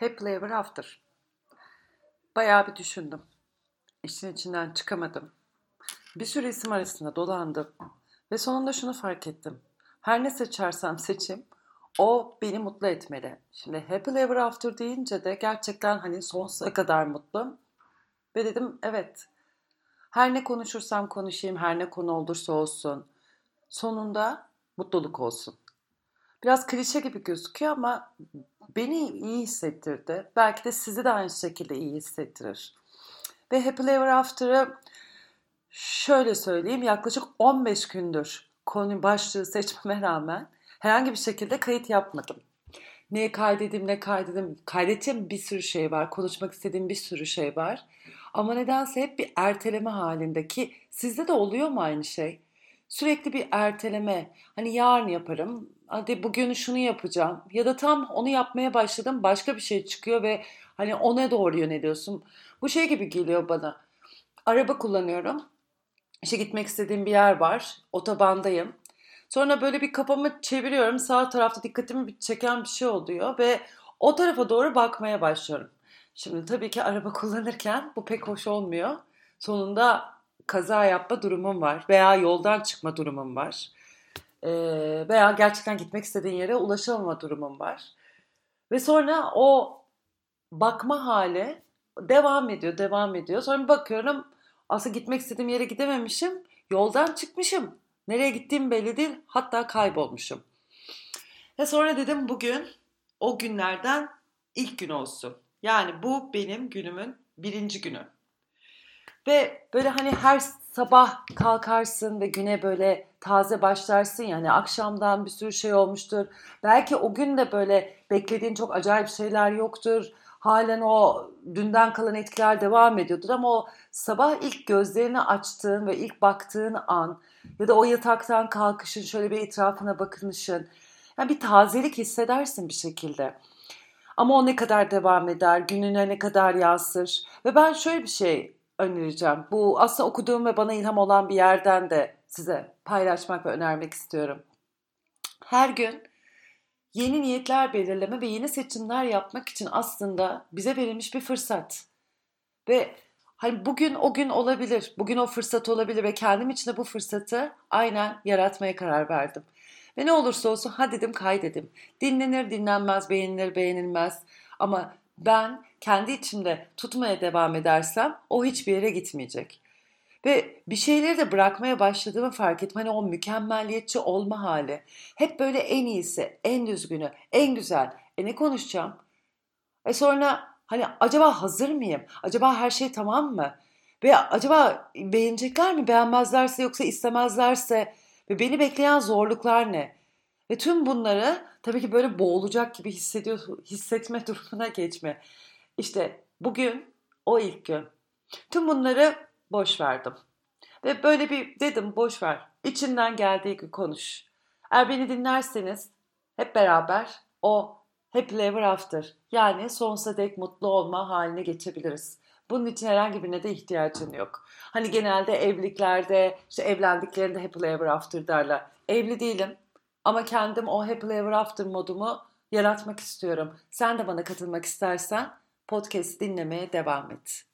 Happily Ever After. Bayağı bir düşündüm. İşin içinden çıkamadım. Bir sürü isim arasında dolandım. Ve sonunda şunu fark ettim. Her ne seçersem seçim o beni mutlu etmeli. Şimdi Happily Ever After deyince de gerçekten hani sonsuza kadar mutlu. Ve dedim evet her ne konuşursam konuşayım, her ne konu olursa olsun sonunda mutluluk olsun. Biraz klişe gibi gözüküyor ama beni iyi hissettirdi. Belki de sizi de aynı şekilde iyi hissettirir. Ve Happy Ever After'ı şöyle söyleyeyim yaklaşık 15 gündür konu başlığı seçmeme rağmen herhangi bir şekilde kayıt yapmadım. Ne kaydedim ne kaydedim. Kaydedeceğim bir sürü şey var. Konuşmak istediğim bir sürü şey var. Ama nedense hep bir erteleme halindeki sizde de oluyor mu aynı şey? Sürekli bir erteleme. Hani yarın yaparım, hadi bugün şunu yapacağım ya da tam onu yapmaya başladım başka bir şey çıkıyor ve hani ona doğru yöneliyorsun. Bu şey gibi geliyor bana. Araba kullanıyorum. İşe gitmek istediğim bir yer var. Otobandayım. Sonra böyle bir kafamı çeviriyorum. Sağ tarafta dikkatimi çeken bir şey oluyor ve o tarafa doğru bakmaya başlıyorum. Şimdi tabii ki araba kullanırken bu pek hoş olmuyor. Sonunda kaza yapma durumum var veya yoldan çıkma durumum var e, veya gerçekten gitmek istediğin yere ulaşamama durumun var. Ve sonra o bakma hali devam ediyor, devam ediyor. Sonra bakıyorum aslında gitmek istediğim yere gidememişim. Yoldan çıkmışım. Nereye gittiğim belli değil. Hatta kaybolmuşum. Ve sonra dedim bugün o günlerden ilk gün olsun. Yani bu benim günümün birinci günü. Ve böyle hani her sabah kalkarsın ve güne böyle taze başlarsın yani akşamdan bir sürü şey olmuştur. Belki o gün de böyle beklediğin çok acayip şeyler yoktur. Halen o dünden kalan etkiler devam ediyordur ama o sabah ilk gözlerini açtığın ve ilk baktığın an ya da o yataktan kalkışın şöyle bir etrafına bakınışın yani bir tazelik hissedersin bir şekilde. Ama o ne kadar devam eder, gününe ne kadar yansır. Ve ben şöyle bir şey önereceğim. Bu aslında okuduğum ve bana ilham olan bir yerden de size paylaşmak ve önermek istiyorum. Her gün yeni niyetler belirleme ve yeni seçimler yapmak için aslında bize verilmiş bir fırsat. Ve hani bugün o gün olabilir, bugün o fırsat olabilir ve kendim için de bu fırsatı aynen yaratmaya karar verdim. Ve ne olursa olsun ha dedim kaydedim. Dinlenir dinlenmez, beğenilir beğenilmez. Ama ben kendi içimde tutmaya devam edersem o hiçbir yere gitmeyecek. Ve bir şeyleri de bırakmaya başladığımı fark ettim. Hani o mükemmelliyetçi olma hali. Hep böyle en iyisi, en düzgünü, en güzel. E ne konuşacağım? E sonra hani acaba hazır mıyım? Acaba her şey tamam mı? Ve acaba beğenecekler mi? Beğenmezlerse yoksa istemezlerse ve beni bekleyen zorluklar ne? Ve tüm bunları tabii ki böyle boğulacak gibi hissediyor, hissetme durumuna geçme. İşte bugün o ilk gün. Tüm bunları boş verdim. Ve böyle bir dedim boş ver. İçinden geldiği gibi konuş. Eğer beni dinlerseniz hep beraber o happy ever after yani sonsuza dek mutlu olma haline geçebiliriz. Bunun için herhangi birine de ihtiyacın yok. Hani genelde evliliklerde işte evlendiklerinde happy ever after derler. Evli değilim ama kendim o happy ever after modumu yaratmak istiyorum. Sen de bana katılmak istersen podcast dinlemeye devam et.